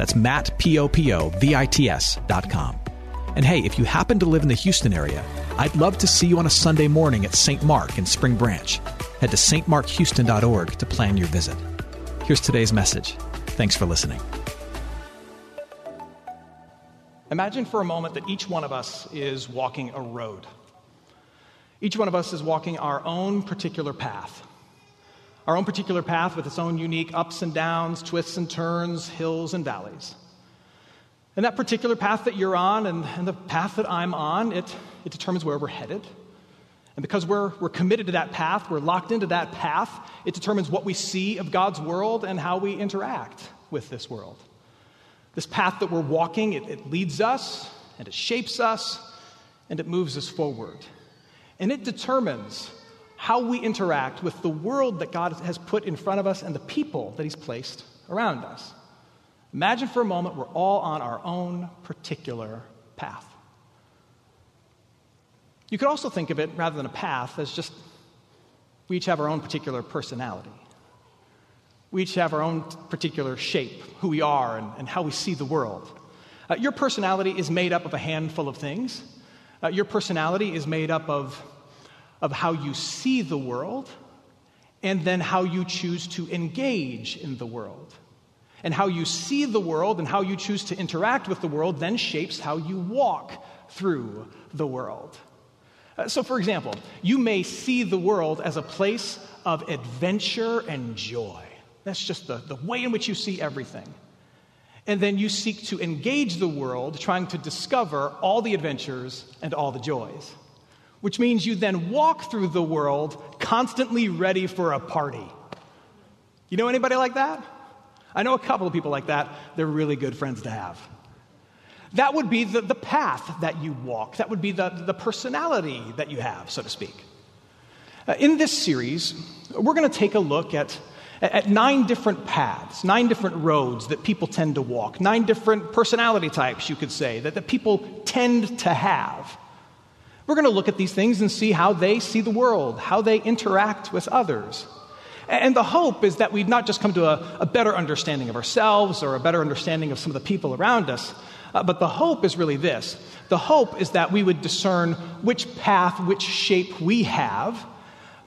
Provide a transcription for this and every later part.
That's Matt, P-O-P-O-V-I-T-S dot com. And hey, if you happen to live in the Houston area, I'd love to see you on a Sunday morning at St. Mark in Spring Branch. Head to stmarkhouston.org to plan your visit. Here's today's message. Thanks for listening. Imagine for a moment that each one of us is walking a road. Each one of us is walking our own particular path. Our own particular path with its own unique ups and downs, twists and turns, hills and valleys. And that particular path that you're on and, and the path that I'm on, it, it determines where we're headed. And because we're, we're committed to that path, we're locked into that path, it determines what we see of God's world and how we interact with this world. This path that we're walking, it, it leads us and it shapes us and it moves us forward. And it determines how we interact with the world that God has put in front of us and the people that He's placed around us. Imagine for a moment we're all on our own particular path. You could also think of it, rather than a path, as just we each have our own particular personality. We each have our own particular shape, who we are, and, and how we see the world. Uh, your personality is made up of a handful of things. Uh, your personality is made up of, of how you see the world and then how you choose to engage in the world. And how you see the world and how you choose to interact with the world then shapes how you walk through the world. Uh, so, for example, you may see the world as a place of adventure and joy. That's just the, the way in which you see everything. And then you seek to engage the world, trying to discover all the adventures and all the joys. Which means you then walk through the world constantly ready for a party. You know anybody like that? I know a couple of people like that. They're really good friends to have. That would be the, the path that you walk, that would be the, the personality that you have, so to speak. Uh, in this series, we're going to take a look at, at nine different paths, nine different roads that people tend to walk, nine different personality types, you could say, that, that people tend to have. We're going to look at these things and see how they see the world, how they interact with others. And the hope is that we'd not just come to a, a better understanding of ourselves or a better understanding of some of the people around us, uh, but the hope is really this the hope is that we would discern which path, which shape we have,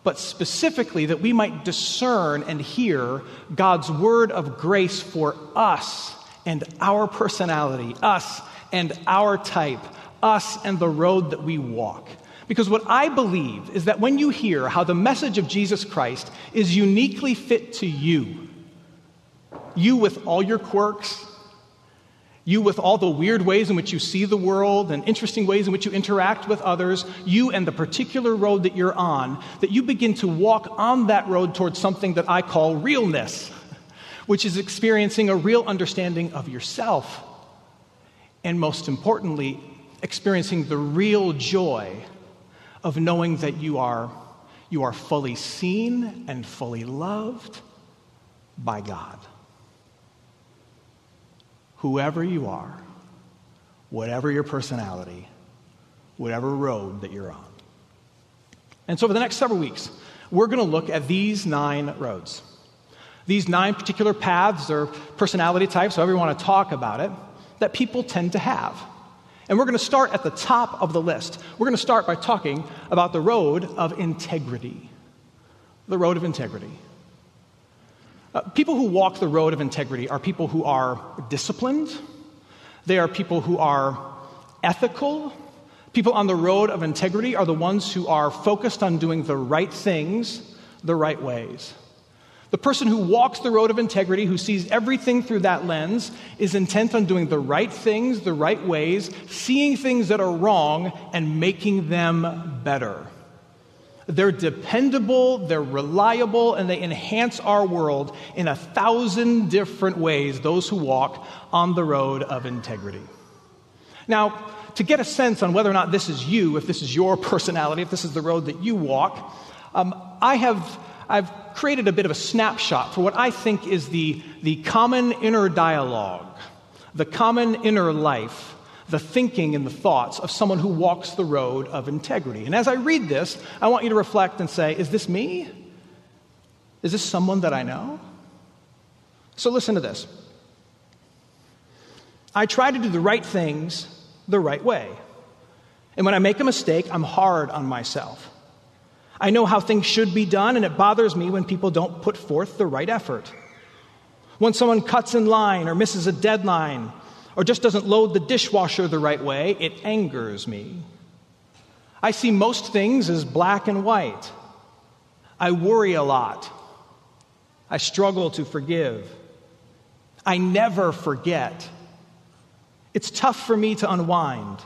but specifically that we might discern and hear God's word of grace for us and our personality, us and our type, us and the road that we walk. Because what I believe is that when you hear how the message of Jesus Christ is uniquely fit to you, you with all your quirks, you with all the weird ways in which you see the world and interesting ways in which you interact with others, you and the particular road that you're on, that you begin to walk on that road towards something that I call realness, which is experiencing a real understanding of yourself. And most importantly, experiencing the real joy of knowing that you are, you are fully seen and fully loved by God. Whoever you are, whatever your personality, whatever road that you're on. And so, for the next several weeks, we're going to look at these nine roads. These nine particular paths or personality types, however you want to talk about it, that people tend to have. And we're going to start at the top of the list. We're going to start by talking about the road of integrity. The road of integrity. Uh, people who walk the road of integrity are people who are disciplined, they are people who are ethical. People on the road of integrity are the ones who are focused on doing the right things the right ways. The person who walks the road of integrity, who sees everything through that lens, is intent on doing the right things the right ways, seeing things that are wrong and making them better. They're dependable, they're reliable, and they enhance our world in a thousand different ways, those who walk on the road of integrity. Now, to get a sense on whether or not this is you, if this is your personality, if this is the road that you walk, um, I have I've created a bit of a snapshot for what I think is the, the common inner dialogue, the common inner life, the thinking and the thoughts of someone who walks the road of integrity. And as I read this, I want you to reflect and say, is this me? Is this someone that I know? So listen to this. I try to do the right things the right way. And when I make a mistake, I'm hard on myself. I know how things should be done, and it bothers me when people don't put forth the right effort. When someone cuts in line or misses a deadline or just doesn't load the dishwasher the right way, it angers me. I see most things as black and white. I worry a lot. I struggle to forgive. I never forget. It's tough for me to unwind.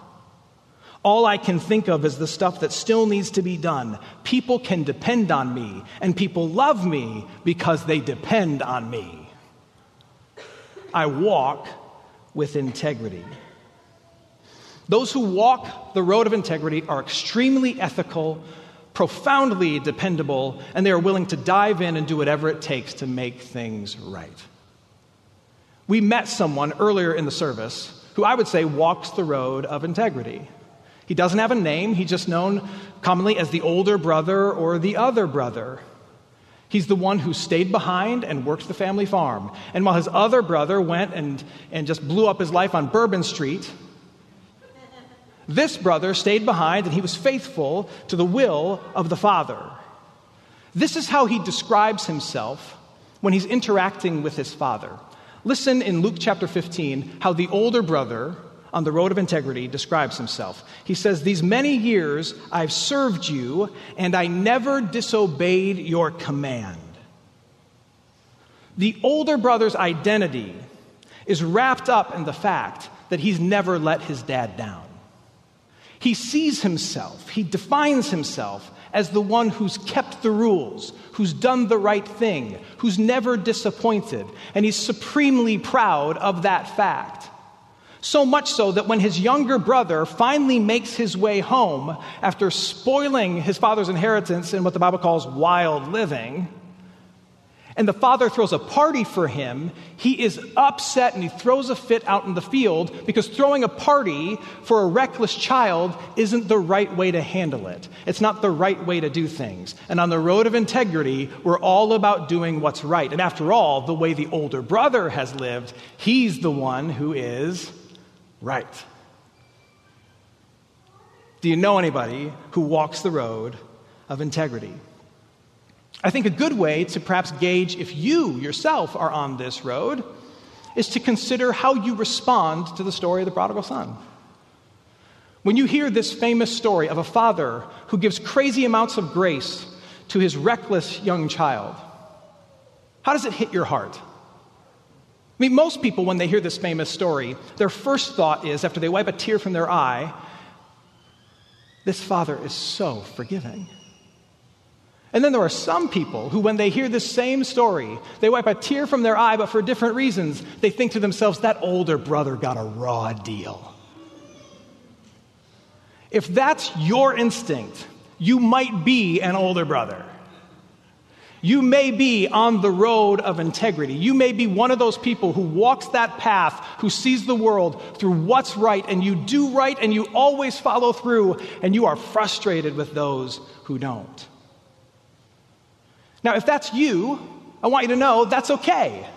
All I can think of is the stuff that still needs to be done. People can depend on me, and people love me because they depend on me. I walk with integrity. Those who walk the road of integrity are extremely ethical, profoundly dependable, and they are willing to dive in and do whatever it takes to make things right. We met someone earlier in the service who I would say walks the road of integrity. He doesn't have a name, he's just known commonly as the older brother or the other brother. He's the one who stayed behind and worked the family farm. And while his other brother went and, and just blew up his life on Bourbon Street, this brother stayed behind and he was faithful to the will of the father. This is how he describes himself when he's interacting with his father. Listen in Luke chapter 15 how the older brother on the road of integrity describes himself. He says, These many years I've served you, and I never disobeyed your command. The older brother's identity is wrapped up in the fact that he's never let his dad down. He sees himself, he defines himself as the one who's kept the rules, who's done the right thing, who's never disappointed, and he's supremely proud of that fact. So much so that when his younger brother finally makes his way home after spoiling his father's inheritance in what the Bible calls wild living, and the father throws a party for him, he is upset and he throws a fit out in the field because throwing a party for a reckless child isn't the right way to handle it. It's not the right way to do things. And on the road of integrity, we're all about doing what's right. And after all, the way the older brother has lived, he's the one who is right. Do you know anybody who walks the road of integrity? I think a good way to perhaps gauge if you yourself are on this road is to consider how you respond to the story of the prodigal son. When you hear this famous story of a father who gives crazy amounts of grace to his reckless young child, how does it hit your heart? I mean, most people, when they hear this famous story, their first thought is, after they wipe a tear from their eye, this father is so forgiving. And then there are some people who, when they hear this same story, they wipe a tear from their eye, but for different reasons. They think to themselves, that older brother got a raw deal. If that's your instinct, you might be an older brother. You may be on the road of integrity. You may be one of those people who walks that path, who sees the world through what's right, and you do right, and you always follow through, and you are frustrated with those who don't. Now, if that's you, I want you to know that's okay.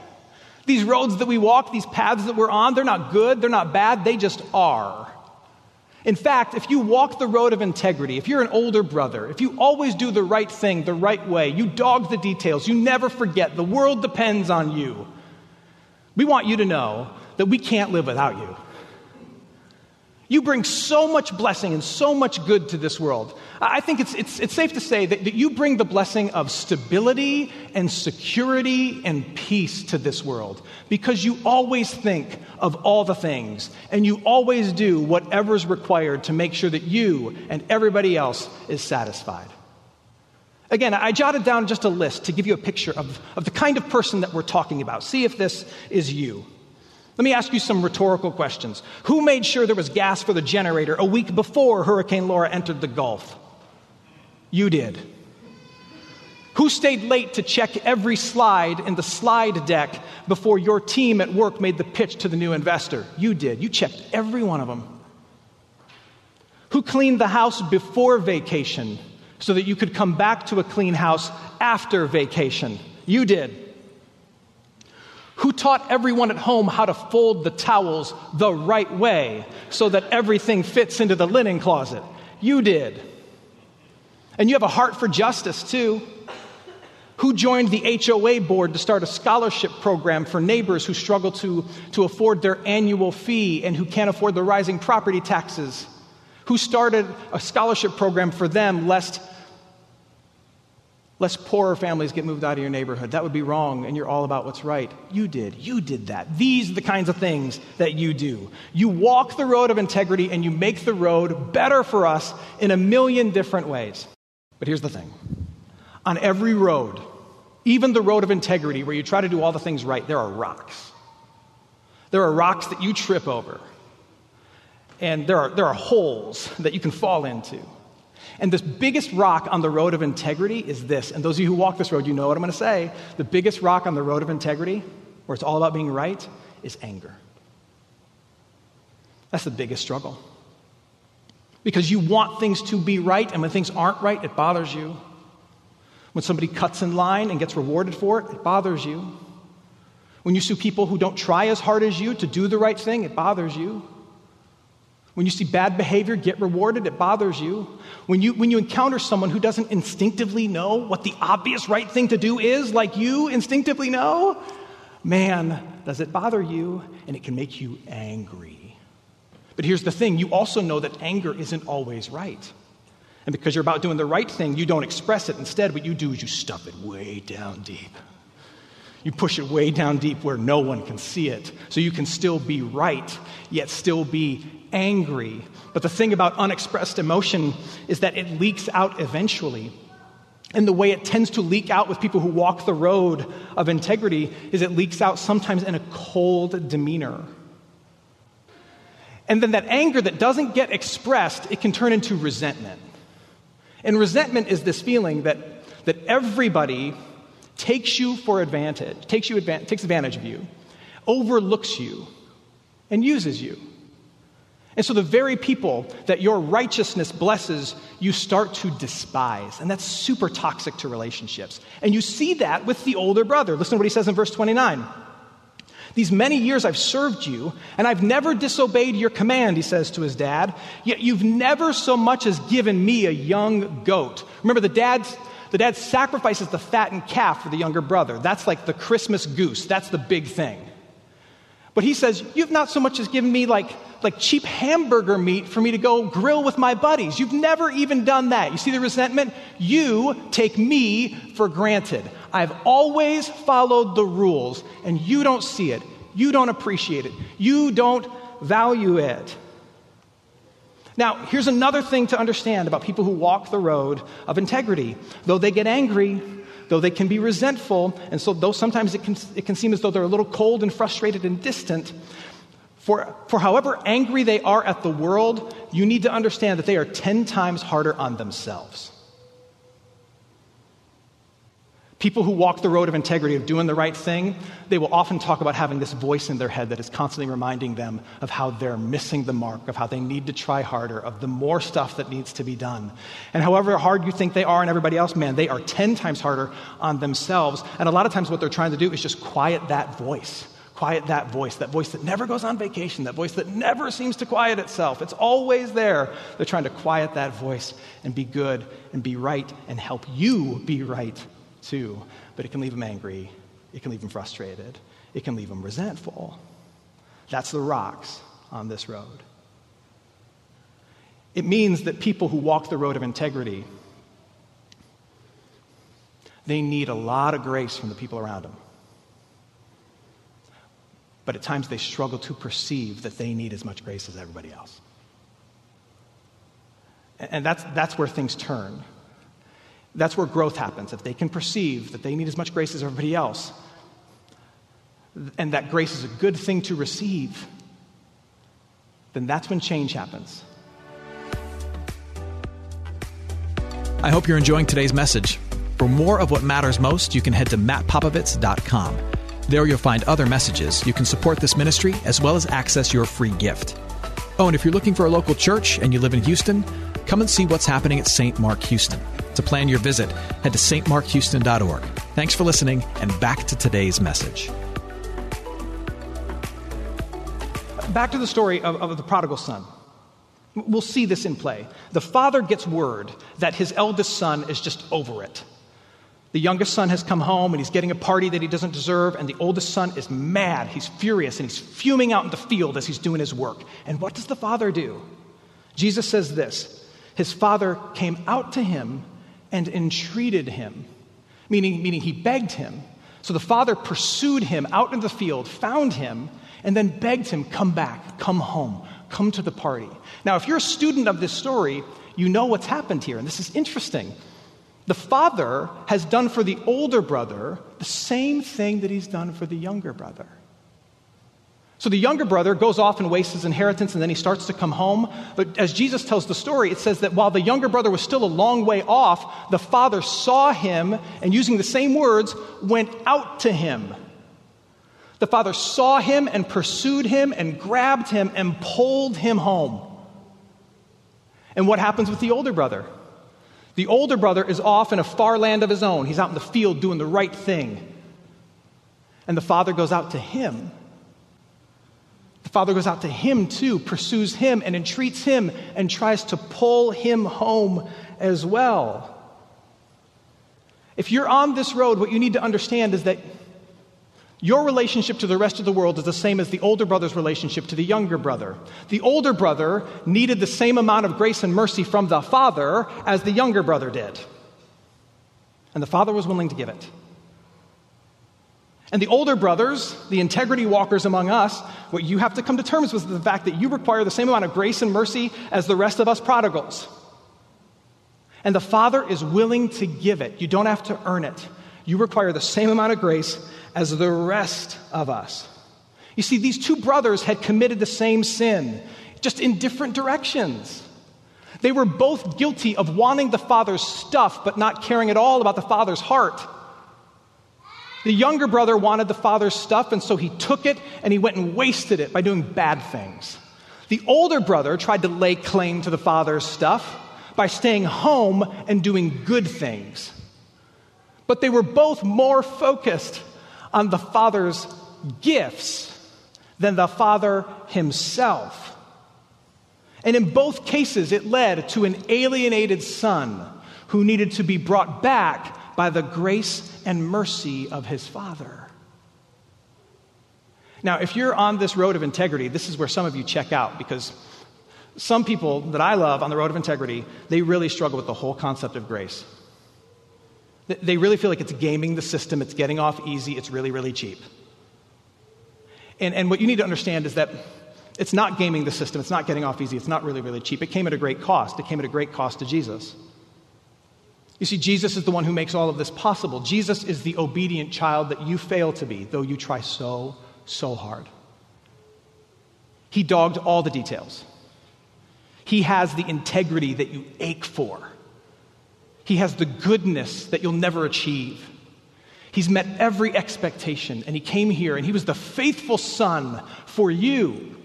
These roads that we walk, these paths that we're on, they're not good, they're not bad, they just are. In fact, if you walk the road of integrity, if you're an older brother, if you always do the right thing the right way, you dog the details, you never forget, the world depends on you, we want you to know that we can't live without you. You bring so much blessing and so much good to this world. I think it's, it's, it's safe to say that, that you bring the blessing of stability and security and peace to this world because you always think of all the things and you always do whatever is required to make sure that you and everybody else is satisfied. Again, I jotted down just a list to give you a picture of, of the kind of person that we're talking about. See if this is you. Let me ask you some rhetorical questions. Who made sure there was gas for the generator a week before Hurricane Laura entered the Gulf? You did. Who stayed late to check every slide in the slide deck before your team at work made the pitch to the new investor? You did. You checked every one of them. Who cleaned the house before vacation so that you could come back to a clean house after vacation? You did. Who taught everyone at home how to fold the towels the right way so that everything fits into the linen closet? You did. And you have a heart for justice, too. Who joined the HOA board to start a scholarship program for neighbors who struggle to, to afford their annual fee and who can't afford the rising property taxes? Who started a scholarship program for them lest, lest poorer families get moved out of your neighborhood? That would be wrong, and you're all about what's right. You did. You did that. These are the kinds of things that you do. You walk the road of integrity and you make the road better for us in a million different ways. But here's the thing on every road, even the road of integrity, where you try to do all the things right, there are rocks. There are rocks that you trip over. And there are, there are holes that you can fall into. And this biggest rock on the road of integrity is this. And those of you who walk this road, you know what I'm going to say. The biggest rock on the road of integrity, where it's all about being right, is anger. That's the biggest struggle. Because you want things to be right, and when things aren't right, it bothers you. When somebody cuts in line and gets rewarded for it, it bothers you. When you see people who don't try as hard as you to do the right thing, it bothers you. When you see bad behavior get rewarded, it bothers you. When you, when you encounter someone who doesn't instinctively know what the obvious right thing to do is, like you instinctively know, man, does it bother you and it can make you angry. But here's the thing you also know that anger isn't always right. And because you're about doing the right thing, you don't express it. Instead, what you do is you stuff it way down deep. You push it way down deep where no one can see it. So you can still be right, yet still be angry. But the thing about unexpressed emotion is that it leaks out eventually. And the way it tends to leak out with people who walk the road of integrity is it leaks out sometimes in a cold demeanor. And then that anger that doesn't get expressed, it can turn into resentment. And resentment is this feeling that, that everybody takes you for advantage, takes, you advan- takes advantage of you, overlooks you, and uses you. And so the very people that your righteousness blesses, you start to despise. And that's super toxic to relationships. And you see that with the older brother. Listen to what he says in verse 29. These many years I've served you, and I've never disobeyed your command, he says to his dad, yet you've never so much as given me a young goat. Remember, the dad, the dad sacrifices the fattened calf for the younger brother. That's like the Christmas goose, that's the big thing. But he says, You've not so much as given me like, like cheap hamburger meat for me to go grill with my buddies. You've never even done that. You see the resentment? You take me for granted. I've always followed the rules, and you don't see it. You don't appreciate it. You don't value it. Now, here's another thing to understand about people who walk the road of integrity. Though they get angry, though they can be resentful, and so though sometimes it can, it can seem as though they're a little cold and frustrated and distant, for, for however angry they are at the world, you need to understand that they are 10 times harder on themselves. People who walk the road of integrity, of doing the right thing, they will often talk about having this voice in their head that is constantly reminding them of how they're missing the mark, of how they need to try harder, of the more stuff that needs to be done. And however hard you think they are and everybody else, man, they are 10 times harder on themselves. And a lot of times what they're trying to do is just quiet that voice. Quiet that voice, that voice that never goes on vacation, that voice that never seems to quiet itself. It's always there. They're trying to quiet that voice and be good and be right and help you be right too, but it can leave them angry. It can leave them frustrated. It can leave them resentful. That's the rocks on this road. It means that people who walk the road of integrity, they need a lot of grace from the people around them. But at times they struggle to perceive that they need as much grace as everybody else. And that's, that's where things turn. That's where growth happens. If they can perceive that they need as much grace as everybody else, and that grace is a good thing to receive, then that's when change happens. I hope you're enjoying today's message. For more of what matters most, you can head to mattpopovits.com. There you'll find other messages. You can support this ministry as well as access your free gift. Oh, and if you're looking for a local church and you live in Houston, come and see what's happening at St. Mark Houston. To plan your visit, head to stmarkhouston.org. Thanks for listening, and back to today's message. Back to the story of, of the prodigal son. We'll see this in play. The father gets word that his eldest son is just over it. The youngest son has come home and he's getting a party that he doesn't deserve, and the oldest son is mad. He's furious and he's fuming out in the field as he's doing his work. And what does the father do? Jesus says this His father came out to him and entreated him, meaning, meaning he begged him. So the father pursued him out in the field, found him, and then begged him, Come back, come home, come to the party. Now, if you're a student of this story, you know what's happened here, and this is interesting. The father has done for the older brother the same thing that he's done for the younger brother. So the younger brother goes off and wastes his inheritance and then he starts to come home. But as Jesus tells the story, it says that while the younger brother was still a long way off, the father saw him and using the same words, went out to him. The father saw him and pursued him and grabbed him and pulled him home. And what happens with the older brother? The older brother is off in a far land of his own. He's out in the field doing the right thing. And the father goes out to him. The father goes out to him too, pursues him and entreats him and tries to pull him home as well. If you're on this road, what you need to understand is that your relationship to the rest of the world is the same as the older brother's relationship to the younger brother. The older brother needed the same amount of grace and mercy from the father as the younger brother did. And the father was willing to give it. And the older brothers, the integrity walkers among us, what you have to come to terms with is the fact that you require the same amount of grace and mercy as the rest of us prodigals. And the Father is willing to give it. You don't have to earn it. You require the same amount of grace as the rest of us. You see, these two brothers had committed the same sin, just in different directions. They were both guilty of wanting the Father's stuff, but not caring at all about the Father's heart. The younger brother wanted the Father's stuff, and so he took it and he went and wasted it by doing bad things. The older brother tried to lay claim to the Father's stuff by staying home and doing good things. But they were both more focused on the Father's gifts than the Father himself. And in both cases, it led to an alienated son who needed to be brought back by the grace and mercy of his Father. Now, if you're on this road of integrity, this is where some of you check out because some people that I love on the road of integrity, they really struggle with the whole concept of grace. They really feel like it's gaming the system, it's getting off easy, it's really, really cheap. And, and what you need to understand is that it's not gaming the system, it's not getting off easy, it's not really, really cheap. It came at a great cost. It came at a great cost to Jesus. You see, Jesus is the one who makes all of this possible. Jesus is the obedient child that you fail to be, though you try so, so hard. He dogged all the details. He has the integrity that you ache for. He has the goodness that you'll never achieve. He's met every expectation, and he came here, and he was the faithful son for you.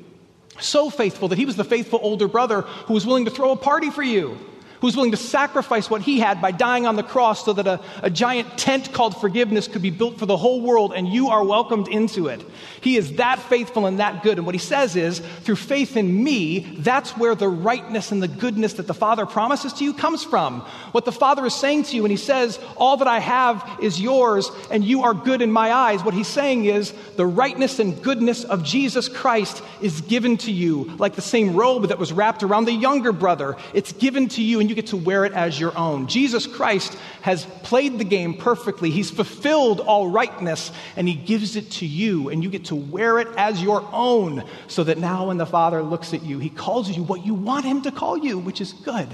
So faithful that he was the faithful older brother who was willing to throw a party for you who was willing to sacrifice what he had by dying on the cross so that a, a giant tent called forgiveness could be built for the whole world and you are welcomed into it. He is that faithful and that good. And what he says is, through faith in me, that's where the rightness and the goodness that the Father promises to you comes from. What the Father is saying to you when he says, All that I have is yours and you are good in my eyes, what he's saying is, the rightness and goodness of Jesus Christ is given to you, like the same robe that was wrapped around the younger brother. It's given to you and you get to wear it as your own. Jesus Christ has played the game perfectly. He's fulfilled all rightness, and He gives it to you, and you get to wear it as your own, so that now when the Father looks at you, He calls you what you want Him to call you, which is good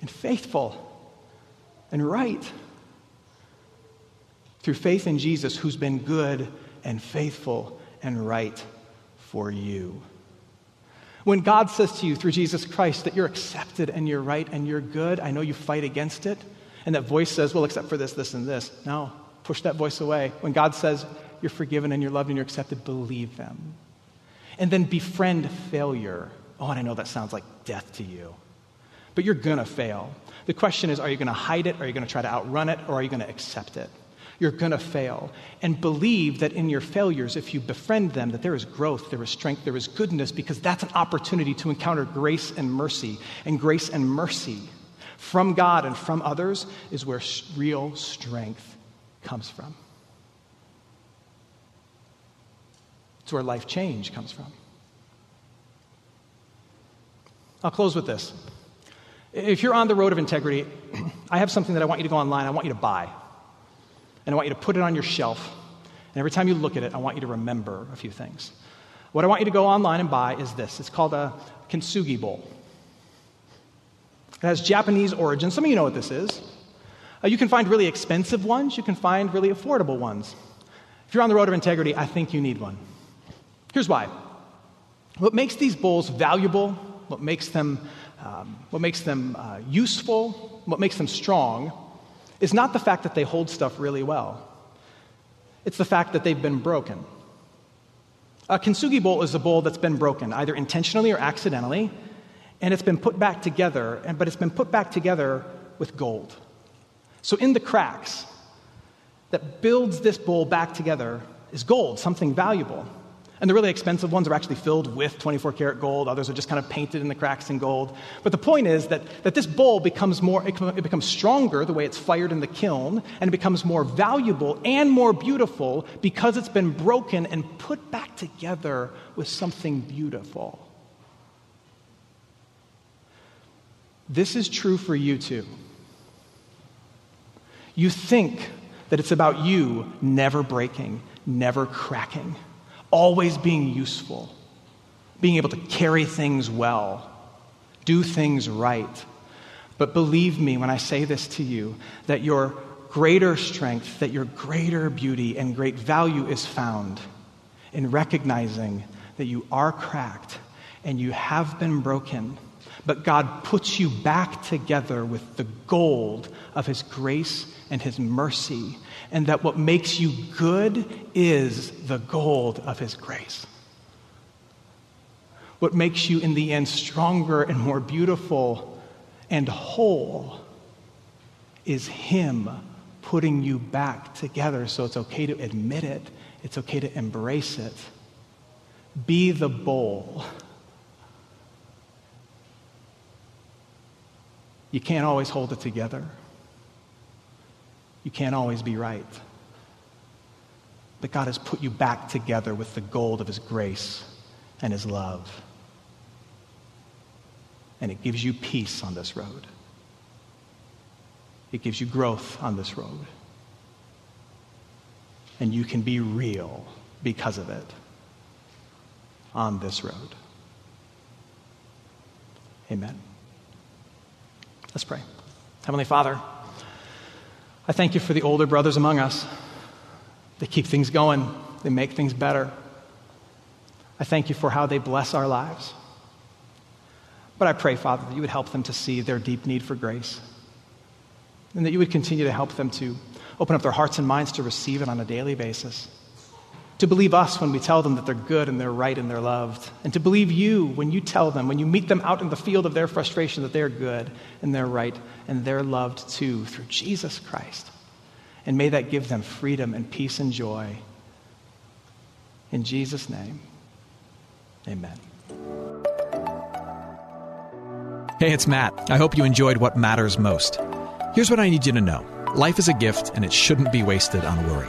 and faithful and right. Through faith in Jesus, who's been good and faithful and right for you. When God says to you through Jesus Christ that you're accepted and you're right and you're good, I know you fight against it. And that voice says, well, except for this, this, and this. No, push that voice away. When God says you're forgiven and you're loved and you're accepted, believe them. And then befriend failure. Oh, and I know that sounds like death to you, but you're going to fail. The question is are you going to hide it? Are you going to try to outrun it? Or are you going to accept it? You're going to fail. And believe that in your failures, if you befriend them, that there is growth, there is strength, there is goodness, because that's an opportunity to encounter grace and mercy. And grace and mercy from God and from others is where real strength comes from. It's where life change comes from. I'll close with this. If you're on the road of integrity, I have something that I want you to go online, I want you to buy. And I want you to put it on your shelf. And every time you look at it, I want you to remember a few things. What I want you to go online and buy is this it's called a kintsugi bowl. It has Japanese origin. Some of you know what this is. Uh, you can find really expensive ones, you can find really affordable ones. If you're on the road of integrity, I think you need one. Here's why. What makes these bowls valuable, what makes them, um, what makes them uh, useful, what makes them strong, is not the fact that they hold stuff really well. It's the fact that they've been broken. A kintsugi bowl is a bowl that's been broken, either intentionally or accidentally, and it's been put back together, but it's been put back together with gold. So in the cracks that builds this bowl back together is gold, something valuable. And the really expensive ones are actually filled with 24 karat gold. Others are just kind of painted in the cracks in gold. But the point is that, that this bowl becomes more, it becomes stronger the way it's fired in the kiln, and it becomes more valuable and more beautiful because it's been broken and put back together with something beautiful. This is true for you too. You think that it's about you never breaking, never cracking always being useful, being able to carry things well, do things right. But believe me when I say this to you that your greater strength, that your greater beauty and great value is found in recognizing that you are cracked and you have been broken, but God puts you back together with the gold of His grace and His mercy and that what makes you good is the gold of His grace. What makes you, in the end, stronger and more beautiful and whole is Him putting you back together. So it's okay to admit it, it's okay to embrace it. Be the bowl. You can't always hold it together you can't always be right. But God has put you back together with the gold of His grace and His love. And it gives you peace on this road. It gives you growth on this road. And you can be real because of it on this road. Amen. Let's pray. Heavenly Father, I thank you for the older brothers among us. They keep things going, they make things better. I thank you for how they bless our lives. But I pray, Father, that you would help them to see their deep need for grace and that you would continue to help them to open up their hearts and minds to receive it on a daily basis to believe us when we tell them that they're good and they're right and they're loved, and to believe you when you tell them, when you meet them out in the field of their frustration, that they're good and they're right and they're loved too through Jesus Christ. And may that give them freedom and peace and joy. In Jesus' name, amen. Hey, it's Matt. I hope you enjoyed what matters most. Here's what I need you to know life is a gift, and it shouldn't be wasted on worry.